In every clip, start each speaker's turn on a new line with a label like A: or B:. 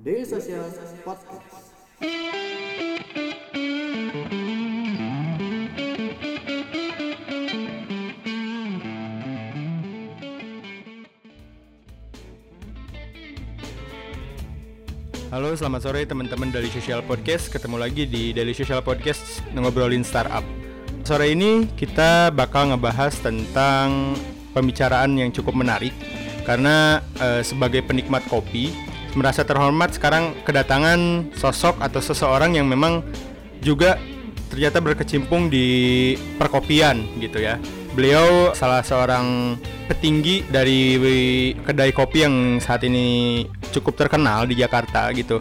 A: Daily Social Podcast.
B: Halo, selamat sore teman-teman dari Social Podcast. Ketemu lagi di Daily Social Podcast ngobrolin startup. Sore ini kita bakal ngebahas tentang pembicaraan yang cukup menarik karena eh, sebagai penikmat kopi merasa terhormat sekarang kedatangan sosok atau seseorang yang memang juga ternyata berkecimpung di perkopian gitu ya. Beliau salah seorang petinggi dari kedai kopi yang saat ini cukup terkenal di Jakarta gitu.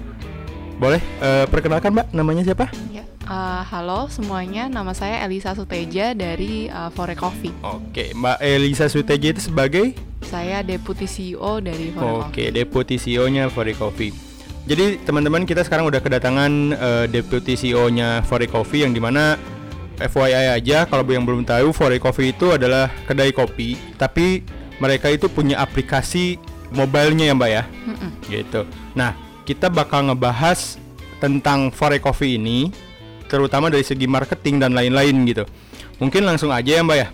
B: Boleh eh, perkenalkan Mbak namanya siapa?
C: Ya, eh, halo semuanya, nama saya Elisa Suteja dari uh, Fore Coffee.
B: Oke, Mbak Elisa Suteja itu sebagai
C: Saya Deputi CEO dari Fore Coffee.
B: Oke, deputi CEO-nya Fore Coffee. Jadi teman-teman kita sekarang udah kedatangan eh, deputi CEO-nya Fore Coffee yang di mana FYI aja kalau yang belum tahu Fore Coffee itu adalah kedai kopi, tapi mereka itu punya aplikasi mobilenya ya Mbak ya.
C: Mm-mm.
B: Gitu. Nah, kita bakal ngebahas tentang Fore Coffee ini terutama dari segi marketing dan lain-lain gitu. Mungkin langsung aja ya Mbak ya.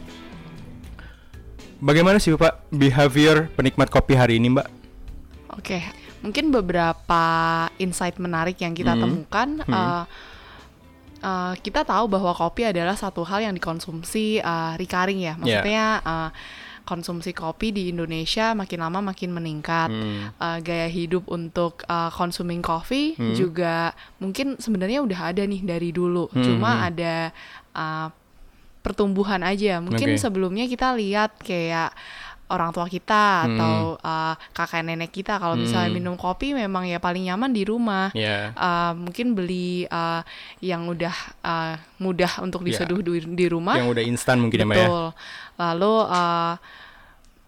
B: Bagaimana sih Pak behavior penikmat kopi hari ini Mbak?
C: Oke, mungkin beberapa insight menarik yang kita
B: Hmm.
C: temukan.
B: Hmm.
C: uh, uh, kita tahu bahwa kopi adalah satu hal yang dikonsumsi uh, recurring ya. Maksudnya uh, konsumsi kopi di Indonesia makin lama makin meningkat.
B: Hmm.
C: Uh, gaya hidup untuk uh, consuming coffee
B: Hmm.
C: juga mungkin sebenarnya udah ada nih dari dulu.
B: Hmm,
C: Cuma
B: hmm.
C: ada uh, pertumbuhan aja. Mungkin
B: Oke.
C: sebelumnya kita lihat kayak orang tua kita
B: Hmm.
C: atau uh, kakek nenek kita kalau misalnya
B: Hmm.
C: minum kopi memang ya paling nyaman di rumah.
B: Ya.
C: Uh, mungkin beli uh, yang udah uh, mudah untuk
B: Ya.
C: diseduh di, di rumah.
B: Yang udah instan mungkin ya Mbak ya.
C: Betul. Lalu uh,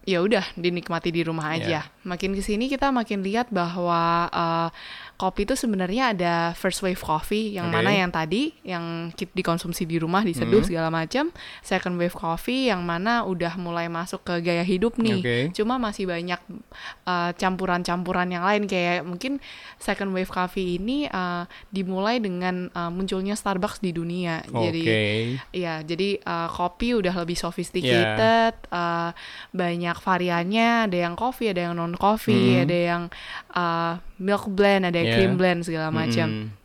C: ya udah dinikmati di rumah
B: Ya.
C: aja. Makin ke sini kita makin lihat bahwa uh, kopi itu sebenarnya ada first wave coffee yang
B: Oke.
C: mana yang tadi yang dikonsumsi di rumah diseduh
B: Hmm.
C: segala macam. Second wave coffee yang mana udah mulai masuk ke gaya hidup nih.
B: Oke.
C: Cuma masih banyak uh, campuran-campuran yang lain kayak mungkin second wave coffee ini uh, dimulai dengan uh, munculnya Starbucks di dunia. Jadi
B: Oke.
C: Iya, jadi uh, kopi udah lebih sophisticated, uh, banyak variannya, ada yang coffee, ada yang non coffee,
B: Hmm.
C: ada yang uh, milk blend, ada yang
B: Yeah.
C: cream blend segala macam.
B: Mm-mm.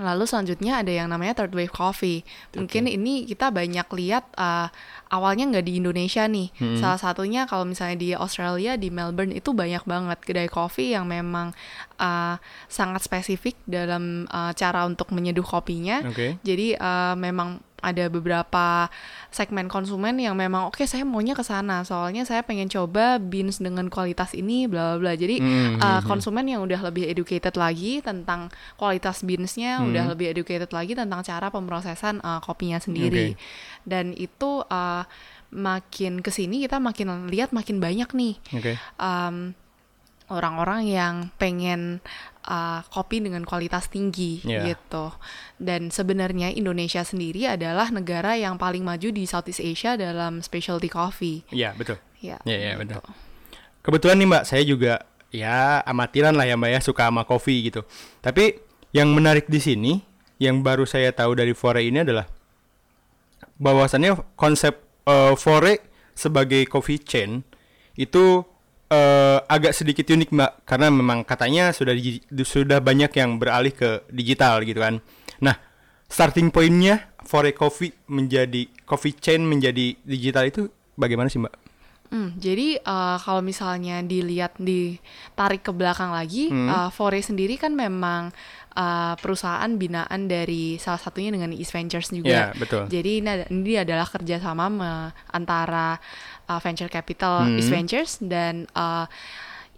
C: Lalu selanjutnya ada yang namanya third wave coffee. Mungkin ini kita banyak lihat uh, awalnya nggak di Indonesia nih.
B: Hmm.
C: Salah satunya kalau misalnya di Australia di Melbourne itu banyak banget kedai kopi yang memang uh, sangat spesifik dalam uh, cara untuk menyeduh kopinya.
B: Oke.
C: Jadi uh, memang ada beberapa segmen konsumen yang memang oke saya maunya ke sana soalnya saya pengen coba beans dengan kualitas ini bla bla bla. Jadi
B: Hmm,
C: uh, konsumen yang udah lebih educated lagi tentang kualitas beansnya,
B: Hmm.
C: udah lebih educated lagi tentang cara pemrosesan uh, kopinya sendiri.
B: Oke.
C: Dan itu uh, makin ke sini kita makin lihat makin banyak nih
B: Oke.
C: um, orang-orang yang pengen uh, kopi dengan kualitas tinggi
B: Yeah.
C: gitu. Dan sebenarnya Indonesia sendiri adalah negara yang paling maju di Southeast Asia dalam specialty coffee.
B: Iya, betul.
C: Ya.
B: Iya, iya,
C: gitu.
B: betul. Kebetulan nih Mbak, saya juga ya amatiran lah ya Mbak ya, suka sama kopi gitu. Tapi yang menarik di sini, yang baru saya tahu dari Fore ini adalah bahwasannya konsep eh, Fore sebagai coffee chain itu eh, agak sedikit unik Mbak, karena memang katanya sudah digi- sudah banyak yang beralih ke digital gitu kan. Nah, starting pointnya Fore Coffee menjadi coffee chain menjadi digital itu bagaimana sih Mbak?
C: Hmm, jadi uh, kalau misalnya dilihat ditarik ke belakang lagi,
B: Hmm.
C: uh, Fore sendiri kan memang uh, perusahaan binaan dari salah satunya dengan East Ventures juga.
B: betul.
C: Jadi ini, ini adalah kerjasama me- antara uh, venture capital
B: Hmm.
C: East Ventures dan uh,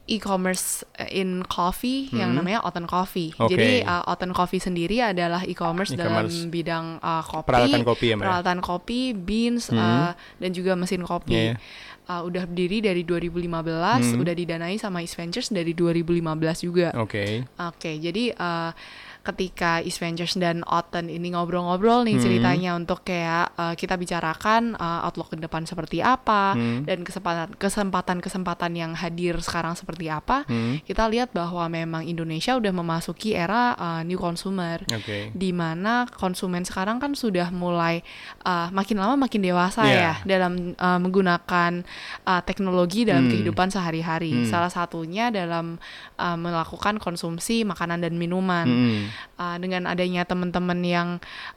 C: e-commerce in coffee yang
B: Hmm.
C: namanya Oten Coffee.
B: Oke.
C: Jadi uh, Oten Coffee sendiri adalah e-commerce dalam
B: E-commerce.
C: bidang uh, kopi,
B: Peralatan kopi ya, ya?
C: peralatan kopi, beans,
B: Hmm.
C: uh, dan juga mesin kopi.
B: Iya, iya.
C: Uh, udah berdiri dari 2015,
B: Hmm.
C: udah didanai sama East Ventures dari 2015 juga.
B: Oke.
C: Oke, jadi uh, ketika East Ventures dan Otten ini ngobrol-ngobrol nih
B: Hmm.
C: ceritanya untuk kayak uh, kita bicarakan uh, outlook ke depan seperti apa
B: Hmm.
C: dan kesempatan kesempatan-kesempatan yang hadir sekarang seperti apa,
B: Hmm.
C: kita lihat bahwa memang Indonesia udah memasuki era uh, new consumer
B: Oke.
C: di mana konsumen sekarang kan sudah mulai uh, makin lama makin dewasa
B: Iya.
C: ya dalam uh, menggunakan uh, teknologi dalam
B: Hmm.
C: kehidupan sehari-hari.
B: Hmm.
C: Salah satunya dalam uh, melakukan konsumsi makanan dan minuman.
B: Hmm.
C: Uh, dengan adanya teman-teman yang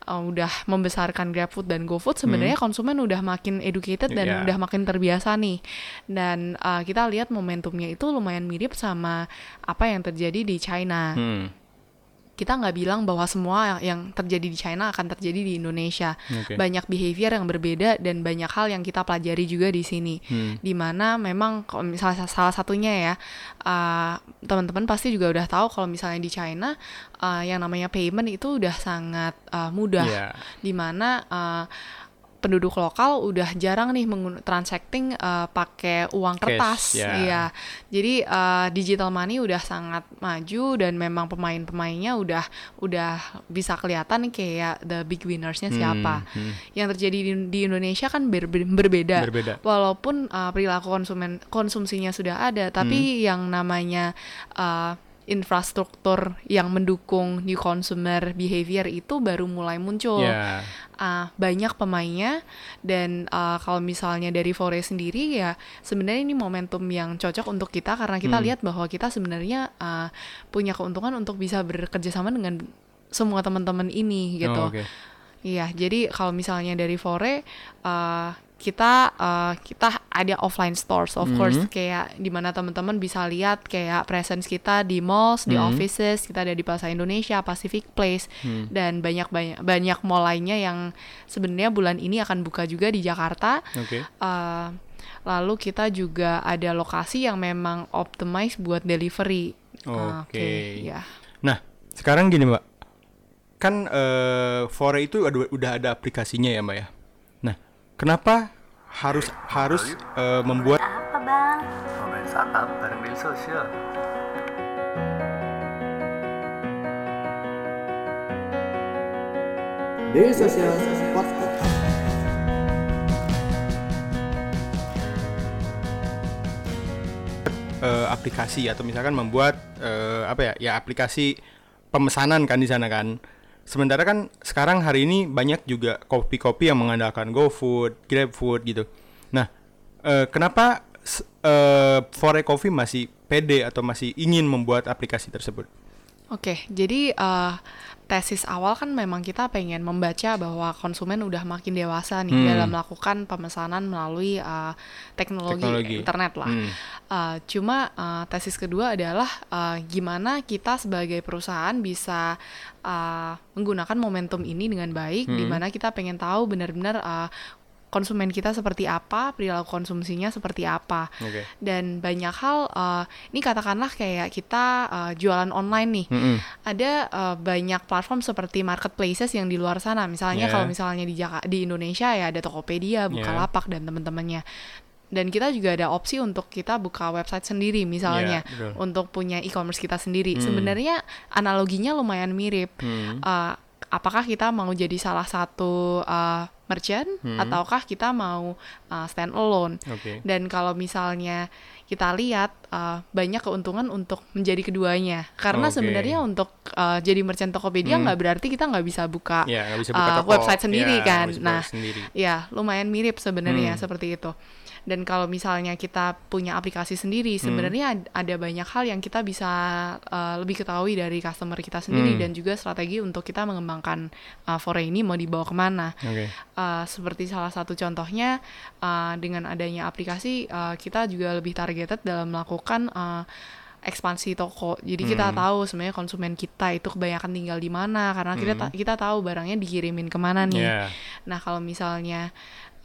C: uh, udah membesarkan GrabFood dan GoFood, sebenarnya konsumen udah makin educated dan
B: Iya.
C: udah makin terbiasa nih. Dan uh, kita lihat momentumnya itu lumayan mirip sama apa yang terjadi di China
B: Hmm.
C: Kita nggak bilang bahwa semua yang, terjadi di China akan terjadi di Indonesia.
B: Oke.
C: Banyak behavior yang berbeda dan banyak hal yang kita pelajari juga di sini.
B: Hmm.
C: Di mana memang kalau misalnya salah satunya ya uh, teman-teman pasti juga udah tahu kalau misalnya di China uh, yang namanya payment itu udah sangat uh, mudah.
B: Iya.
C: Di mana uh, penduduk lokal udah jarang nih menggun- transacting uh, pakai uang
B: Cash,
C: kertas,
B: ya.
C: iya. Jadi uh, digital money udah sangat maju dan memang pemain-pemainnya udah udah bisa kelihatan nih kayak the big winnersnya siapa.
B: Hmm, hmm.
C: Yang terjadi di, di Indonesia kan ber- berbeda.
B: Berbeda.
C: Walaupun uh, perilaku konsumen konsumsinya sudah ada, tapi
B: Hmm.
C: yang namanya uh, infrastruktur yang mendukung new consumer behavior itu baru mulai muncul
B: Ya.
C: uh, banyak pemainnya dan uh, kalau misalnya dari Fore sendiri ya sebenarnya ini momentum yang cocok untuk kita karena kita
B: Hmm.
C: lihat bahwa kita sebenarnya uh, punya keuntungan untuk bisa bekerja sama dengan semua teman-teman ini gitu.
B: Oh, oke.
C: Iya, jadi kalau misalnya dari Fore uh, kita uh, kita ada offline stores of
B: Mhm.
C: course kayak di mana teman-teman bisa lihat kayak presence kita di malls, di
B: Mhm.
C: offices, kita ada di Plaza Indonesia, Pacific Place
B: Hmm.
C: dan banyak banyak banyak mall lainnya yang sebenarnya bulan ini akan buka juga di Jakarta.
B: Oke.
C: Uh, lalu kita juga ada lokasi yang memang optimize buat delivery. Uh,
B: Oke.
C: ya.
B: Nah, sekarang gini, Mbak. Kan eh Fore itu udah ada aplikasinya ya, Mbak ya. Nah, kenapa harus harus eh, membuat
D: Apa bang?
E: Ngobrolin startup bareng Daily Social.
A: Daily Social Podcast.
B: eh, aplikasi atau misalkan membuat eh, apa ya ya aplikasi pemesanan kan di sana kan sementara kan sekarang hari ini banyak juga kopi-kopi yang mengandalkan GoFood, GrabFood gitu. Nah eh, kenapa eh, Fore Coffee masih pede atau masih ingin membuat aplikasi tersebut
C: Oke, jadi uh, tesis awal kan memang kita pengen membaca bahwa konsumen udah makin dewasa nih
B: Hmm.
C: dalam melakukan pemesanan melalui uh, teknologi,
B: Teknologi.
C: internet lah.
B: Hmm.
C: Uh, cuma uh, tesis kedua adalah uh, gimana kita sebagai perusahaan bisa uh, menggunakan momentum ini dengan baik,
B: Hmm.
C: di mana kita pengen tahu benar-benar uh, konsumen kita seperti apa, perilaku konsumsinya seperti apa
B: Oke.
C: dan banyak hal uh, ini katakanlah kayak kita uh, jualan online nih
B: Mm-mm.
C: ada uh, banyak platform seperti marketplaces yang di luar sana misalnya
B: Yeah.
C: kalau misalnya di Jaka- di Indonesia ya ada Tokopedia, Bukalapak dan teman-temannya dan kita juga ada opsi untuk kita buka website sendiri misalnya
B: Yeah, betul.
C: untuk punya e-commerce kita sendiri
B: Hmm.
C: sebenarnya analoginya lumayan mirip
B: Hmm.
C: Uh, apakah kita mau jadi salah satu uh, merchant
B: Hmm.
C: ataukah kita mau uh, stand alone
B: Oke.
C: dan kalau misalnya kita lihat uh, banyak keuntungan untuk menjadi keduanya karena
B: Oke.
C: sebenarnya untuk uh, jadi merchant Tokopedia
B: Hmm.
C: nggak berarti kita nggak bisa buka
B: nggak bisa buka
C: uh,
B: toko.
C: website sendiri
B: Ya,
C: kan nah
B: sendiri.
C: ya lumayan mirip sebenarnya
B: Hmm.
C: seperti itu dan kalau misalnya kita punya aplikasi
B: Hmm.
C: sendiri sebenarnya ad- ada banyak hal yang kita bisa uh, lebih ketahui dari customer kita sendiri
B: Hmm.
C: dan juga strategi untuk kita mengembangkan uh, Fore ini mau dibawa ke mana
B: Oke.
C: Uh, seperti salah satu contohnya uh, dengan adanya aplikasi uh, kita juga lebih targeted dalam melakukan uh, ekspansi toko. Jadi kita
B: Hmm.
C: tahu sebenarnya konsumen kita itu kebanyakan tinggal di mana karena kita
B: Hmm.
C: ta- kita tahu barangnya dikirimin ke mana nih.
B: Ya.
C: Nah kalau misalnya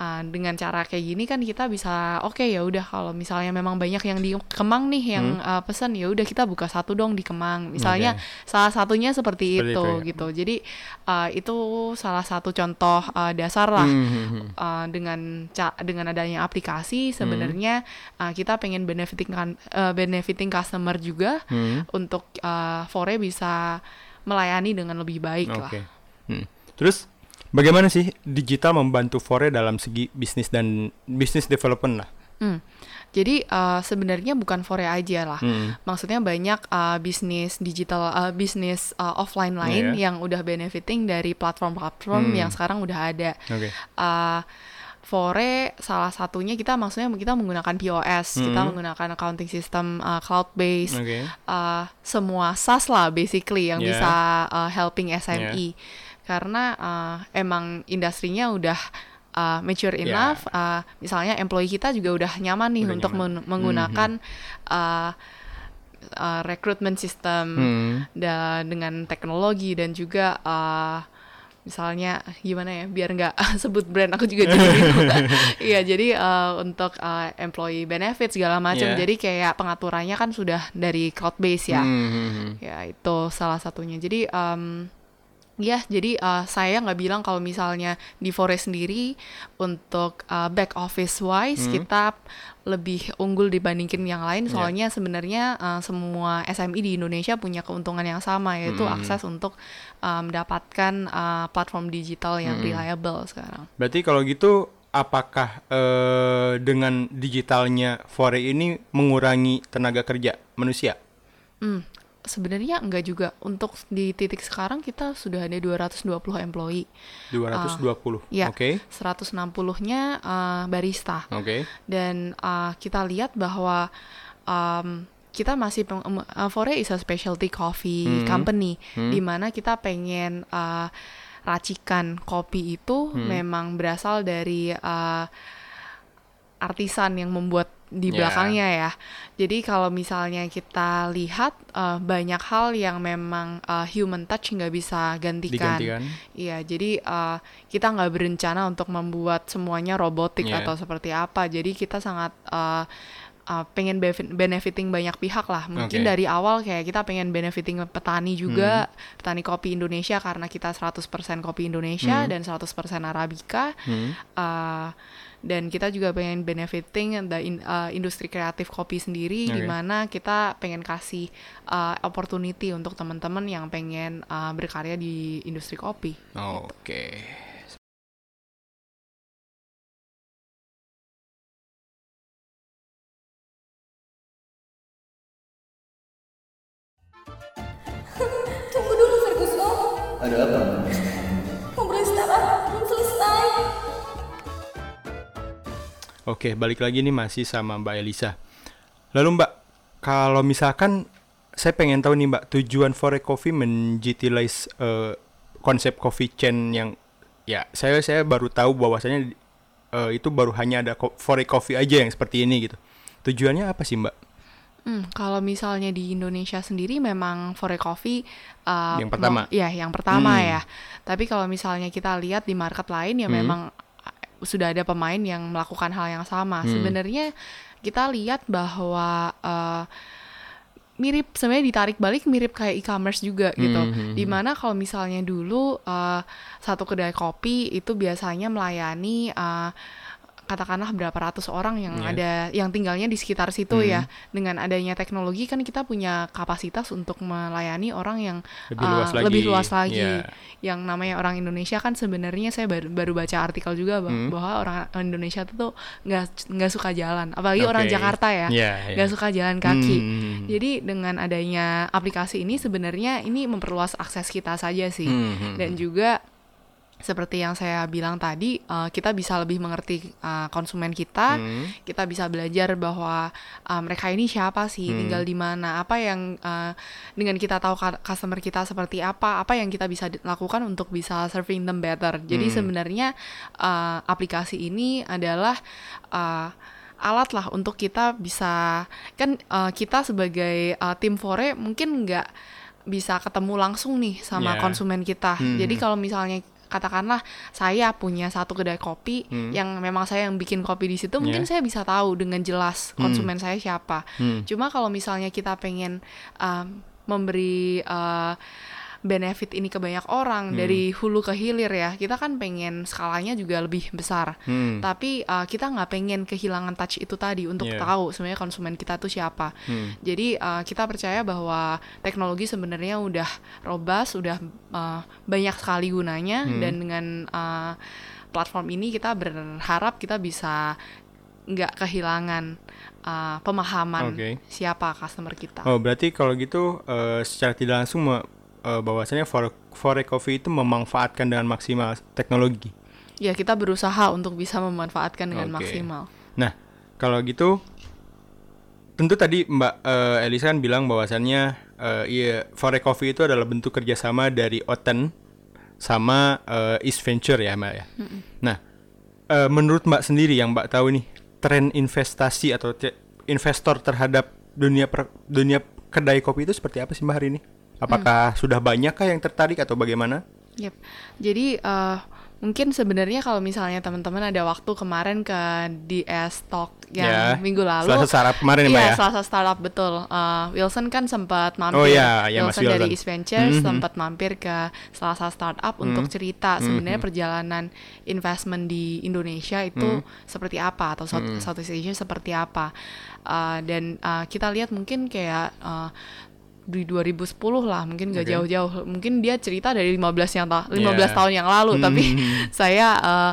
C: uh, dengan cara kayak gini kan kita bisa oke ya udah kalau misalnya memang banyak yang di Kemang nih yang uh, pesan ya udah kita buka satu dong di Kemang. Misalnya
B: Oke.
C: salah satunya seperti,
B: Seperti
C: itu,
B: itu ya.
C: gitu. Jadi uh, itu salah satu contoh uh, dasar lah
B: Hmm, hmm, hmm.
C: uh, dengan dengan adanya aplikasi sebenarnya uh, kita pengen benefiting kan uh, benefiting customer juga
B: Hmm.
C: untuk uh, Fore bisa melayani dengan lebih baik lah.
B: Oke. Hmm. Terus bagaimana sih digital membantu Fore dalam segi bisnis dan bisnis development lah?
C: Hmm. Jadi uh, sebenarnya bukan Fore aja lah.
B: Hmm.
C: Maksudnya banyak uh, bisnis digital, uh, bisnis uh, offline lain
B: Iya.
C: yang udah benefiting dari platform-platform
B: Hmm.
C: yang sekarang udah ada.
B: Oke.
C: Uh, Fore salah satunya kita maksudnya kita menggunakan POS, kita
B: Hmm.
C: menggunakan accounting system uh, cloud based,
B: Oke.
C: uh, semua SaaS lah basically yang
B: Yeah.
C: bisa uh, helping SME karena uh, emang industrinya udah uh, mature
B: Yeah.
C: enough uh, misalnya employee kita juga udah nyaman nih
B: Udah
C: untuk
B: nyaman.
C: men- menggunakan uh, uh, recruitment system
B: Hmm.
C: dan dengan teknologi dan juga uh, misalnya gimana ya biar nggak sebut brand aku juga jadi iya jadi uh, untuk uh, employee benefit segala macam
B: Yeah.
C: jadi kayak pengaturannya kan sudah dari cloud base ya
B: Hmm, hmm, hmm.
C: ya itu salah satunya jadi em, ya jadi uh, saya nggak bilang kalau misalnya di Forest sendiri untuk uh, back office wise
B: Hmm.
C: kita lebih unggul dibandingin yang lain
B: Ya.
C: soalnya sebenarnya uh, semua SME di Indonesia punya keuntungan yang sama yaitu
B: Hmm.
C: akses untuk uh, mendapatkan uh, platform digital yang
B: Hmm.
C: reliable sekarang.
B: Berarti kalau gitu apakah eh, dengan digitalnya Fore ini mengurangi tenaga kerja manusia?
C: Hmm, sebenarnya enggak juga untuk di titik sekarang kita sudah ada 220 employee
B: 220.
C: ya.
B: Oke.
C: 160-nya uh, barista.
B: Oke.
C: dan uh, kita lihat bahwa um, kita masih peng- um, uh, Fore is a specialty coffee
B: Hmm.
C: company
B: Hmm.
C: di mana kita pengen uh, racikan kopi itu
B: Hmm.
C: memang berasal dari uh, artisan yang membuat di
B: Ya.
C: belakangnya ya. Jadi kalau misalnya kita lihat uh, banyak hal yang memang uh, human touch nggak bisa gantikan.
B: Digantikan.
C: Iya, jadi uh, kita nggak berencana untuk membuat semuanya robotik
B: Iya.
C: atau seperti apa. Jadi kita sangat uh, uh, pengen benefi- benefiting banyak pihak lah. Mungkin.
B: Hmm.
C: dari awal kayak kita pengen benefiting petani juga, petani kopi Indonesia karena kita 100% kopi Indonesia
B: Hmm.
C: dan 100% Arabica.
B: Hmm.
C: Uh, dan kita juga pengen benefiting the in- uh, industri kreatif kopi sendiri di
B: Oke.
C: mana kita pengen kasih uh, opportunity untuk teman-teman yang pengen uh, berkarya di industri kopi.
B: Oke.
D: Tunggu dulu Ferguson,
E: Ada apa?
B: Oke, balik lagi nih masih sama Mbak Elisa. Lalu Mbak, kalau misalkan saya pengen tahu nih Mbak, tujuan Fore Coffee menjitilize eh, konsep coffee chain yang ya saya saya baru tahu bahwasanya eh, itu baru hanya ada Fore Coffee aja yang seperti ini gitu. Tujuannya apa sih Mbak?
C: Hmm, kalau misalnya di Indonesia sendiri memang Fore Coffee uh,
B: Yang pertama?
C: Iya, yang pertama
B: Hmm.
C: ya. Tapi kalau misalnya kita lihat di market lain ya
B: Hmm.
C: memang uh, sudah ada pemain yang melakukan hal yang sama.
B: Hmm.
C: Sebenarnya kita lihat bahwa uh, mirip sebenarnya ditarik balik mirip kayak e-commerce juga gitu.
B: Hmm, hmm,
C: Di mana kalau misalnya dulu uh, satu kedai kopi itu biasanya melayani uh, katakanlah berapa ratus orang yang
B: Iya.
C: ada yang tinggalnya di sekitar situ
B: Hmm.
C: ya. Dengan adanya teknologi kan kita punya kapasitas untuk melayani orang yang
B: Lebih
C: uh,
B: luas lagi.
C: lebih luas lagi.
B: Iya.
C: Yang namanya orang Indonesia kan sebenarnya saya baru, baru baca artikel juga bah-
B: Hmm.
C: bahwa orang Indonesia tuh nggak nggak suka jalan, apalagi orang
B: Oke.
C: Jakarta ya
B: Iya, iya.
C: nggak suka jalan kaki.
B: Hmm.
C: Jadi dengan adanya aplikasi ini sebenarnya ini memperluas akses kita saja sih.
B: Hmm, hmm,
C: Dan juga seperti yang saya bilang tadi, eh, kita bisa lebih mengerti eh, konsumen kita.
B: Hmm.
C: Kita bisa belajar bahwa eh, mereka ini siapa sih,
B: Hmm.
C: tinggal di mana, apa yang eh, dengan kita tahu customer kita seperti apa, apa yang kita bisa lakukan untuk bisa serving them better. Jadi
B: Hmm.
C: sebenarnya eh, aplikasi ini adalah eh, alat lah untuk kita bisa kan eh, kita sebagai eh, tim Fore mungkin nggak bisa ketemu langsung nih sama
B: Ya.
C: konsumen kita.
B: Hmm.
C: Jadi kalau misalnya katakanlah saya punya satu kedai kopi
B: Hmm.
C: yang memang saya yang bikin kopi di situ, mungkin
B: Ya.
C: saya bisa tahu dengan jelas konsumen saya siapa.
B: Hmm.
C: Cuma kalau misalnya kita pengen um, memberi uh, benefit ini ke banyak orang dari hulu ke hilir ya. Kita kan pengen skalanya juga lebih besar.
B: Hmm.
C: Tapi uh, kita nggak pengen kehilangan touch itu tadi untuk
B: Iya.
C: tahu sebenarnya konsumen kita tuh siapa.
B: Hmm.
C: Jadi uh, kita percaya bahwa teknologi sebenarnya udah robust, udah uh, banyak sekali gunanya
B: Hmm.
C: dan dengan uh, platform ini kita berharap kita bisa nggak kehilangan uh, pemahaman
B: Oke.
C: siapa customer kita.
B: Oh, berarti kalau gitu eh, secara tidak langsung me- eh, bahwasannya for Fore Coffee itu memanfaatkan dengan maksimal teknologi.
C: Ya kita berusaha untuk bisa memanfaatkan dengan
B: Oke.
C: maksimal.
B: Nah, kalau gitu tentu tadi Mbak eh, Elisa kan bilang bahwasannya eh, iya Fore Coffee itu adalah bentuk kerjasama dari Oten sama eh, East Venture ya Mbak ya. Nah, eh, menurut Mbak sendiri yang Mbak tahu nih tren investasi atau investor terhadap dunia per- dunia kedai kopi itu seperti apa sih Mbak hari ini? Apakah sudah banyakkah yang tertarik atau bagaimana?
C: Yep. Jadi eh, mungkin sebenarnya kalau misalnya teman-teman ada waktu kemarin ke DS Talk yang
B: Ya,
C: minggu lalu.
B: Selasa startup kemarin ya, Mbak
C: Iya,
B: ya?
C: Selasa startup betul. Eh, Wilson kan sempat mampir.
B: Oh, iya, iya, Mas
C: Wilson dari
B: Wilson.
C: East Ventures
B: Mhm.
C: sempat mampir ke Selasa startup untuk cerita sebenarnya perjalanan investment di Indonesia itu seperti apa atau South- Southeast Asia seperti apa. Eh, dan eh, kita lihat mungkin kayak eh, di 2010 lah mungkin gak jauh-jauh mungkin dia cerita dari 15 yang ta 15
B: Yeah.
C: tahun yang lalu tapi
B: Hmm.
C: saya eh,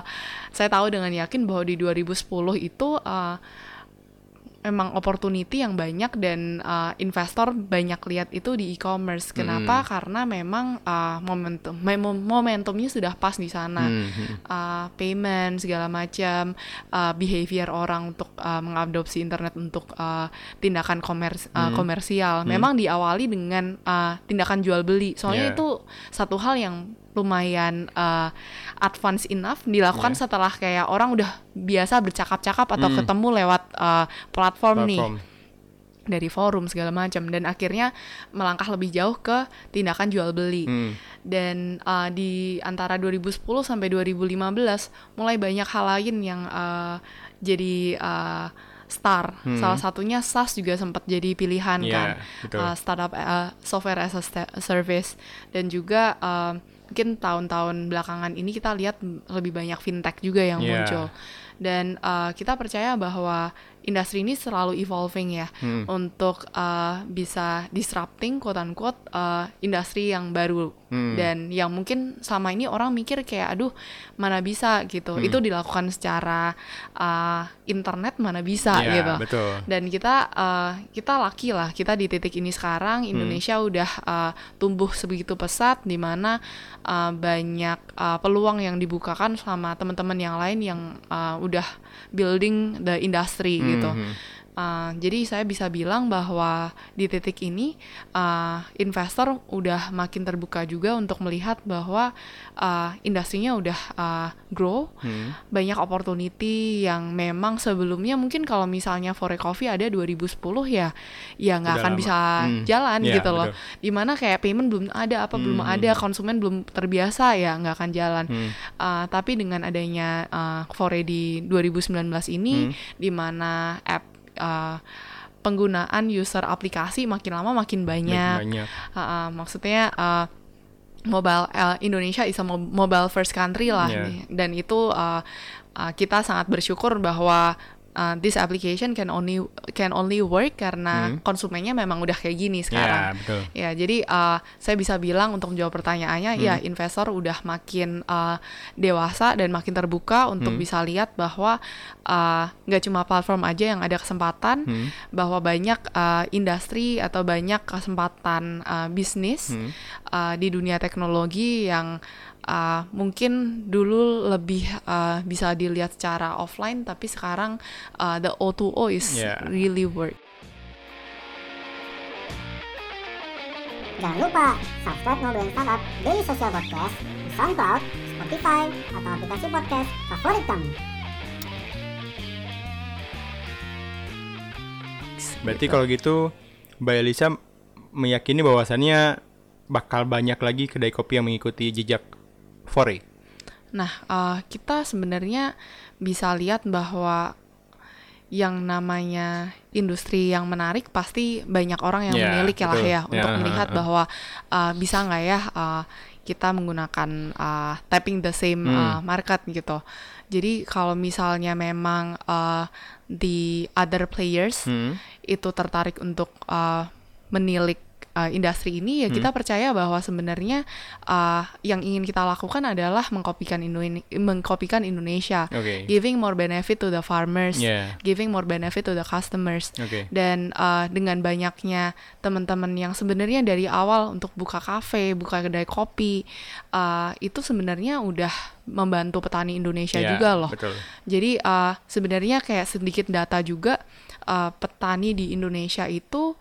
C: saya tahu dengan yakin bahwa di 2010 itu eh, memang opportunity yang banyak dan eh, investor banyak lihat itu di e-commerce. Kenapa?
B: Hmm.
C: Karena memang eh, momentum mem- momentumnya sudah pas di sana.
B: Hmm, hmm.
C: Uh, payment segala macam uh, behavior orang untuk uh, mengadopsi internet untuk uh, tindakan komers uh,
B: Hmm.
C: komersial memang diawali dengan uh, tindakan jual beli soalnya
B: Yeah.
C: itu satu hal yang lumayan uh, advance enough dilakukan
B: Yeah.
C: setelah kayak orang udah biasa bercakap-cakap atau
B: Hmm.
C: ketemu lewat uh, platform, nih
B: Platform.
C: dari forum segala macam dan akhirnya melangkah lebih jauh ke tindakan jual beli
B: Hmm.
C: dan uh, di antara 2010 sampai 2015 mulai banyak hal lain yang uh, jadi uh, star.
B: Hmm.
C: Salah satunya SaaS juga sempat jadi pilihan
B: Iya,
C: kan.
B: betul.
C: Uh, startup uh, software as a service dan juga uh, mungkin tahun-tahun belakangan ini kita lihat lebih banyak fintech juga yang
B: Iya.
C: muncul. Dan uh, kita percaya bahwa industri ini selalu evolving ya
B: Hmm.
C: untuk uh, bisa disrupting quote unquote uh, industri yang baru
B: Hmm.
C: dan yang mungkin selama ini orang mikir kayak aduh mana bisa gitu
B: Hmm.
C: itu dilakukan secara uh, internet mana bisa
B: Iya,
C: gitu
B: betul.
C: dan kita uh, kita laki lah kita di titik ini sekarang
B: Hmm.
C: Indonesia udah uh, tumbuh sebegitu pesat di mana uh, banyak uh, peluang yang dibukakan sama teman-teman yang lain yang uh, udah building the industry gitu. Uh, jadi saya bisa bilang bahwa di titik ini uh, investor udah makin terbuka juga untuk melihat bahwa uh, industrinya udah uh, grow,
B: Hmm.
C: banyak opportunity yang memang sebelumnya mungkin kalau misalnya Fore Coffee ada 2010 ya, ya nggak akan
B: lama.
C: bisa
B: Hmm.
C: jalan
B: Iya,
C: gitu loh.
B: betul.
C: Di mana kayak payment belum ada, apa belum
B: Hmm.
C: ada, konsumen belum terbiasa ya nggak akan jalan.
B: Hmm.
C: Uh, tapi dengan adanya uh, Fore di 2019 ini,
B: Hmm.
C: di mana app uh, penggunaan user aplikasi makin lama makin banyak.
B: banyak.
C: Uh, uh, maksudnya uh, mobile uh, Indonesia is a mo- mobile first country lah,
B: Yeah.
C: nih. dan itu uh, uh, kita sangat bersyukur bahwa uh, this application can only can only work karena
B: Hmm.
C: konsumennya memang udah kayak gini
B: Ya,
C: sekarang.
B: betul.
C: Ya, jadi uh, saya bisa bilang untuk menjawab pertanyaannya,
B: Hmm.
C: ya investor udah makin uh, dewasa dan makin terbuka untuk
B: Hmm.
C: bisa lihat bahwa uh, nggak cuma platform aja yang ada kesempatan,
B: Hmm.
C: bahwa banyak uh, industri atau banyak kesempatan uh, bisnis
B: Hmm.
C: uh, di dunia teknologi yang uh, mungkin dulu lebih uh, bisa dilihat secara offline, tapi sekarang uh, the O2O is
B: Yeah.
C: really work.
F: Jangan lupa subscribe Ngobrolin Startup Daily Social Podcast di SoundCloud, Spotify, atau aplikasi podcast favorit kamu.
B: Berarti kalau gitu Mbak Elisa meyakini bahwasannya bakal banyak lagi kedai kopi yang mengikuti jejak Fore.
C: Nah, uh, kita sebenarnya bisa lihat bahwa yang namanya industri yang menarik pasti banyak orang yang
B: Ya,
C: menilik ya lah ya untuk
B: Ya,
C: melihat
B: ha, ha.
C: bahwa uh, bisa nggak ya uh, kita menggunakan uh, tapping the same uh,
B: Hmm.
C: market gitu. Jadi kalau misalnya memang uh, the other players
B: Hmm.
C: itu tertarik untuk uh, menilik uh, industri ini ya
B: Hmm.
C: kita percaya bahwa sebenarnya uh, yang ingin kita lakukan adalah mengkopikan Indo- mengkopikan Indonesia,
B: Oke.
C: giving more benefit to the farmers,
B: Yeah.
C: giving more benefit to the customers.
B: Oke.
C: Dan uh, dengan banyaknya teman-teman yang sebenarnya dari awal untuk buka kafe, buka kedai kopi, uh, itu sebenarnya udah membantu petani Indonesia
B: Ya,
C: juga loh.
B: Betul.
C: Jadi uh, sebenarnya kayak sedikit data juga uh, petani di Indonesia itu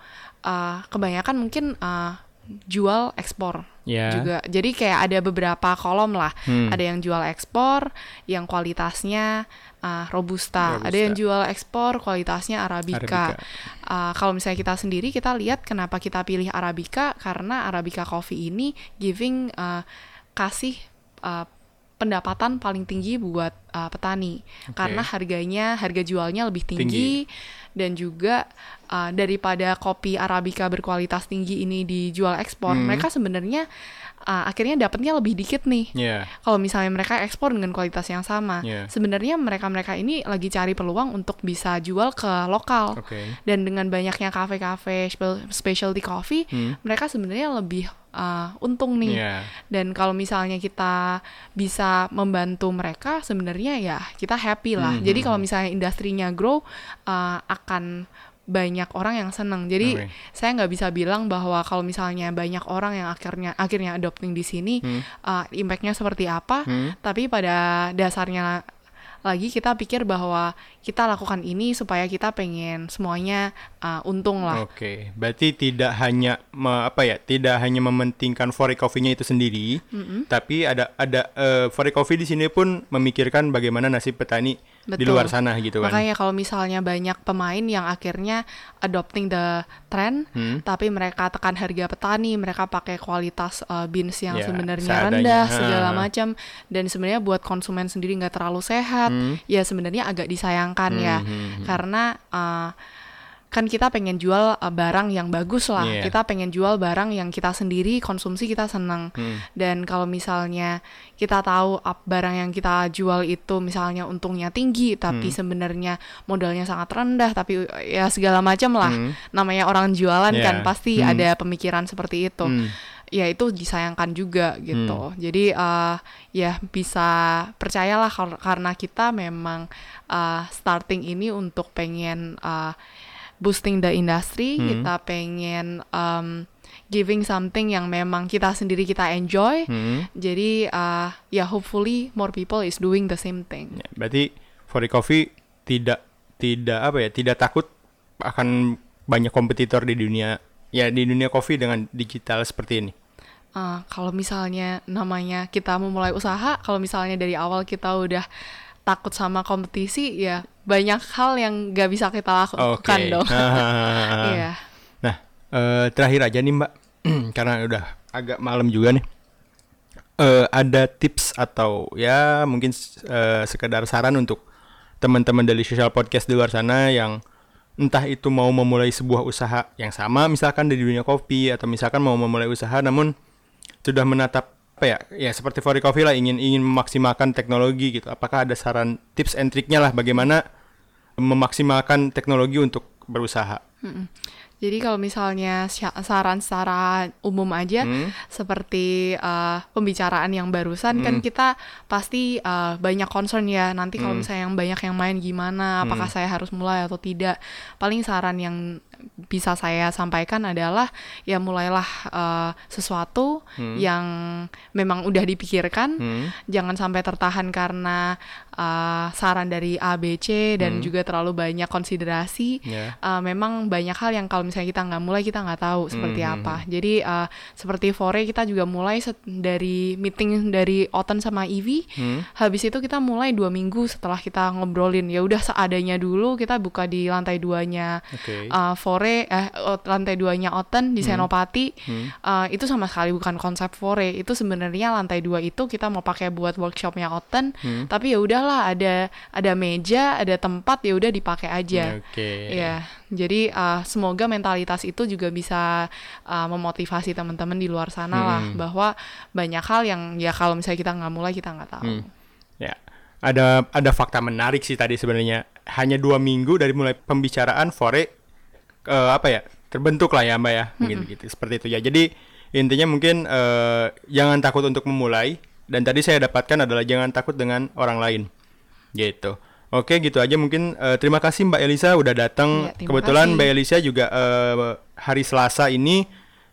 C: uh, kebanyakan mungkin uh, jual ekspor
B: Ya.
C: juga. Jadi kayak ada beberapa kolom lah.
B: Hmm.
C: Ada yang jual ekspor yang kualitasnya uh, robusta.
B: Robusta.
C: Ada yang jual ekspor kualitasnya arabica.
B: Arabica.
C: Uh, kalau misalnya kita sendiri kita lihat kenapa kita pilih arabica karena arabica coffee ini giving uh, kasih uh, pendapatan paling tinggi buat uh, petani. Karena harganya harga jualnya lebih tinggi, dan juga uh, daripada kopi arabica berkualitas tinggi ini dijual ekspor
B: Hmm.
C: mereka sebenarnya uh, akhirnya dapatnya lebih dikit nih
B: Ya.
C: kalau misalnya mereka ekspor dengan kualitas yang sama
B: Iya.
C: sebenarnya mereka-mereka ini lagi cari peluang untuk bisa jual ke lokal
B: Oke.
C: dan dengan banyaknya kafe-kafe spe- specialty coffee
B: Hmm.
C: mereka sebenarnya lebih uh, untung nih
B: Ya.
C: dan kalau misalnya kita bisa membantu mereka sebenarnya ya kita happy lah
B: Hmm,
C: jadi
B: hmm,
C: kalau misalnya industrinya grow uh, akan banyak orang yang seneng jadi
B: Oke.
C: saya nggak bisa bilang bahwa kalau misalnya banyak orang yang akhirnya akhirnya adopting di sini
B: Hmm.
C: uh, impactnya seperti apa
B: Hmm.
C: tapi pada dasarnya lagi kita pikir bahwa kita lakukan ini supaya kita pengen semuanya uh, untung lah
B: Oke, berarti tidak hanya me- apa ya, tidak hanya mementingkan Fore Coffee-nya itu sendiri, tapi ada ada Fore Coffee di sini pun memikirkan bagaimana nasib petani di
C: Betul.
B: luar sana gitu kan.
C: Makanya kalau misalnya banyak pemain yang akhirnya adopting the trend,
B: Hmm.
C: tapi mereka tekan harga petani, mereka pakai kualitas uh, beans yang
B: Ya,
C: sebenarnya rendah segala macam, dan sebenarnya buat konsumen sendiri nggak terlalu sehat,
B: Hmm.
C: ya sebenarnya agak disayangkan ya,
B: Hmm, hmm, hmm.
C: karena uh, kan kita pengen jual uh, barang yang bagus lah,
B: Iya.
C: kita pengen jual barang yang kita sendiri konsumsi kita senang.
B: Hmm.
C: Dan kalau misalnya kita tahu up barang yang kita jual itu misalnya untungnya tinggi tapi
B: Hmm.
C: sebenarnya modalnya sangat rendah tapi ya segala macam lah.
B: Hmm.
C: Namanya orang jualan
B: Yeah.
C: kan pasti
B: Hmm.
C: ada pemikiran seperti itu.
B: Hmm.
C: Ya itu disayangkan juga gitu. Jadi eh, ya bisa percayalah kar- karena kita memang eh, starting ini untuk pengen eh, boosting the industry,
B: Hmm.
C: kita pengen um, giving something yang memang kita sendiri kita enjoy.
B: Hmm.
C: Jadi uh, ya hopefully more people is doing the same thing.
B: Ya, berarti Fore Coffee tidak tidak apa ya, tidak takut akan banyak kompetitor di dunia ya di dunia kopi dengan digital seperti ini.
C: Uh, kalau misalnya namanya kita memulai usaha, kalau misalnya dari awal kita udah takut sama kompetisi, ya banyak hal yang gak bisa kita lakukan dong. Iya.
B: Nah, eh, terakhir aja nih Mbak, karena udah agak malam juga nih. Eh, ada tips atau ya mungkin eh, sekedar saran untuk teman-teman dari social podcast di luar sana yang entah itu mau memulai sebuah usaha yang sama misalkan di dunia kopi atau misalkan mau memulai usaha namun sudah menatap apa ya ya seperti Fori Coffee lah ingin ingin memaksimalkan teknologi gitu apakah ada saran tips and triknya lah bagaimana memaksimalkan teknologi untuk berusaha
C: Mm-mm. Jadi kalau misalnya saran secara umum aja
B: Hmm.
C: seperti uh, pembicaraan yang barusan kan kita pasti uh, banyak concern ya nanti kalau
B: Hmm.
C: misalnya yang banyak yang main gimana apakah saya harus mulai atau tidak paling saran yang bisa saya sampaikan adalah ya mulailah uh, sesuatu yang memang udah dipikirkan
B: Hmm.
C: jangan sampai tertahan karena uh, saran dari A B C dan juga terlalu banyak konsiderasi
B: Ya.
C: Uh, memang banyak hal yang kalau misalnya kita nggak mulai kita nggak tahu seperti
B: Hmm,
C: apa jadi uh, seperti Fore kita juga mulai dari meeting dari Oten sama Ivy
B: Hmm.
C: habis itu kita mulai dua minggu setelah kita ngobrolin ya udah seadanya dulu kita buka di lantai duanya
B: Oke.
C: uh, Fore eh lantai duanya Oten di Senopati
B: Hmm.
C: Uh, itu sama sekali bukan konsep Fore itu sebenarnya lantai dua itu kita mau pakai buat workshopnya Oten
B: Hmm.
C: tapi ya udahlah udahlah ada ada meja ada tempat ya udah dipakai aja
B: Oke.
C: ya jadi uh, semoga mentalitas itu juga bisa uh, memotivasi teman-teman di luar sana lah
B: Hmm.
C: bahwa banyak hal yang ya kalau misalnya kita nggak mulai kita nggak tahu
B: Hmm. Ya, ada ada fakta menarik sih tadi sebenarnya. Hanya dua minggu dari mulai pembicaraan Fore eh, apa ya terbentuk lah ya Mbak ya, mungkin gitu seperti itu ya. Jadi intinya mungkin eh, jangan takut untuk memulai dan tadi saya dapatkan adalah jangan takut dengan orang lain, gitu. Oke, gitu aja mungkin. eh, terima kasih Mbak Elisa udah datang.
C: Terima
B: Kebetulan
C: kasih.
B: Mbak Elisa juga eh, hari Selasa ini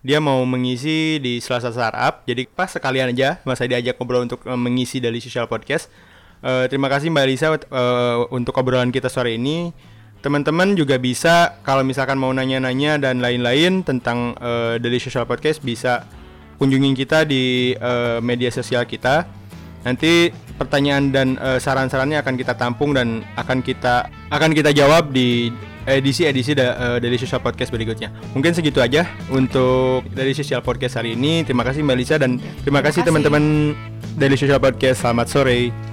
B: dia mau mengisi di Selasa Startup. Jadi pas sekalian aja Mas saya diajak ngobrol untuk eh, mengisi dari Social Podcast. Eh, terima kasih Mbak Elisa eh, untuk obrolan kita sore ini. Teman-teman juga bisa kalau misalkan mau nanya-nanya dan lain-lain tentang eh, Daily Social Podcast bisa kunjungin kita di eh, media sosial kita. Nanti pertanyaan dan eh, saran-sarannya akan kita tampung dan akan kita akan kita jawab di edisi-edisi da, eh, dari Social Podcast berikutnya. Mungkin segitu aja untuk dari Social Podcast hari ini. Terima kasih Mbak Lisa dan terima kasih
C: kasih.
B: teman-teman dari Social Podcast. Selamat sore.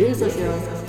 A: Daily Social Podcast.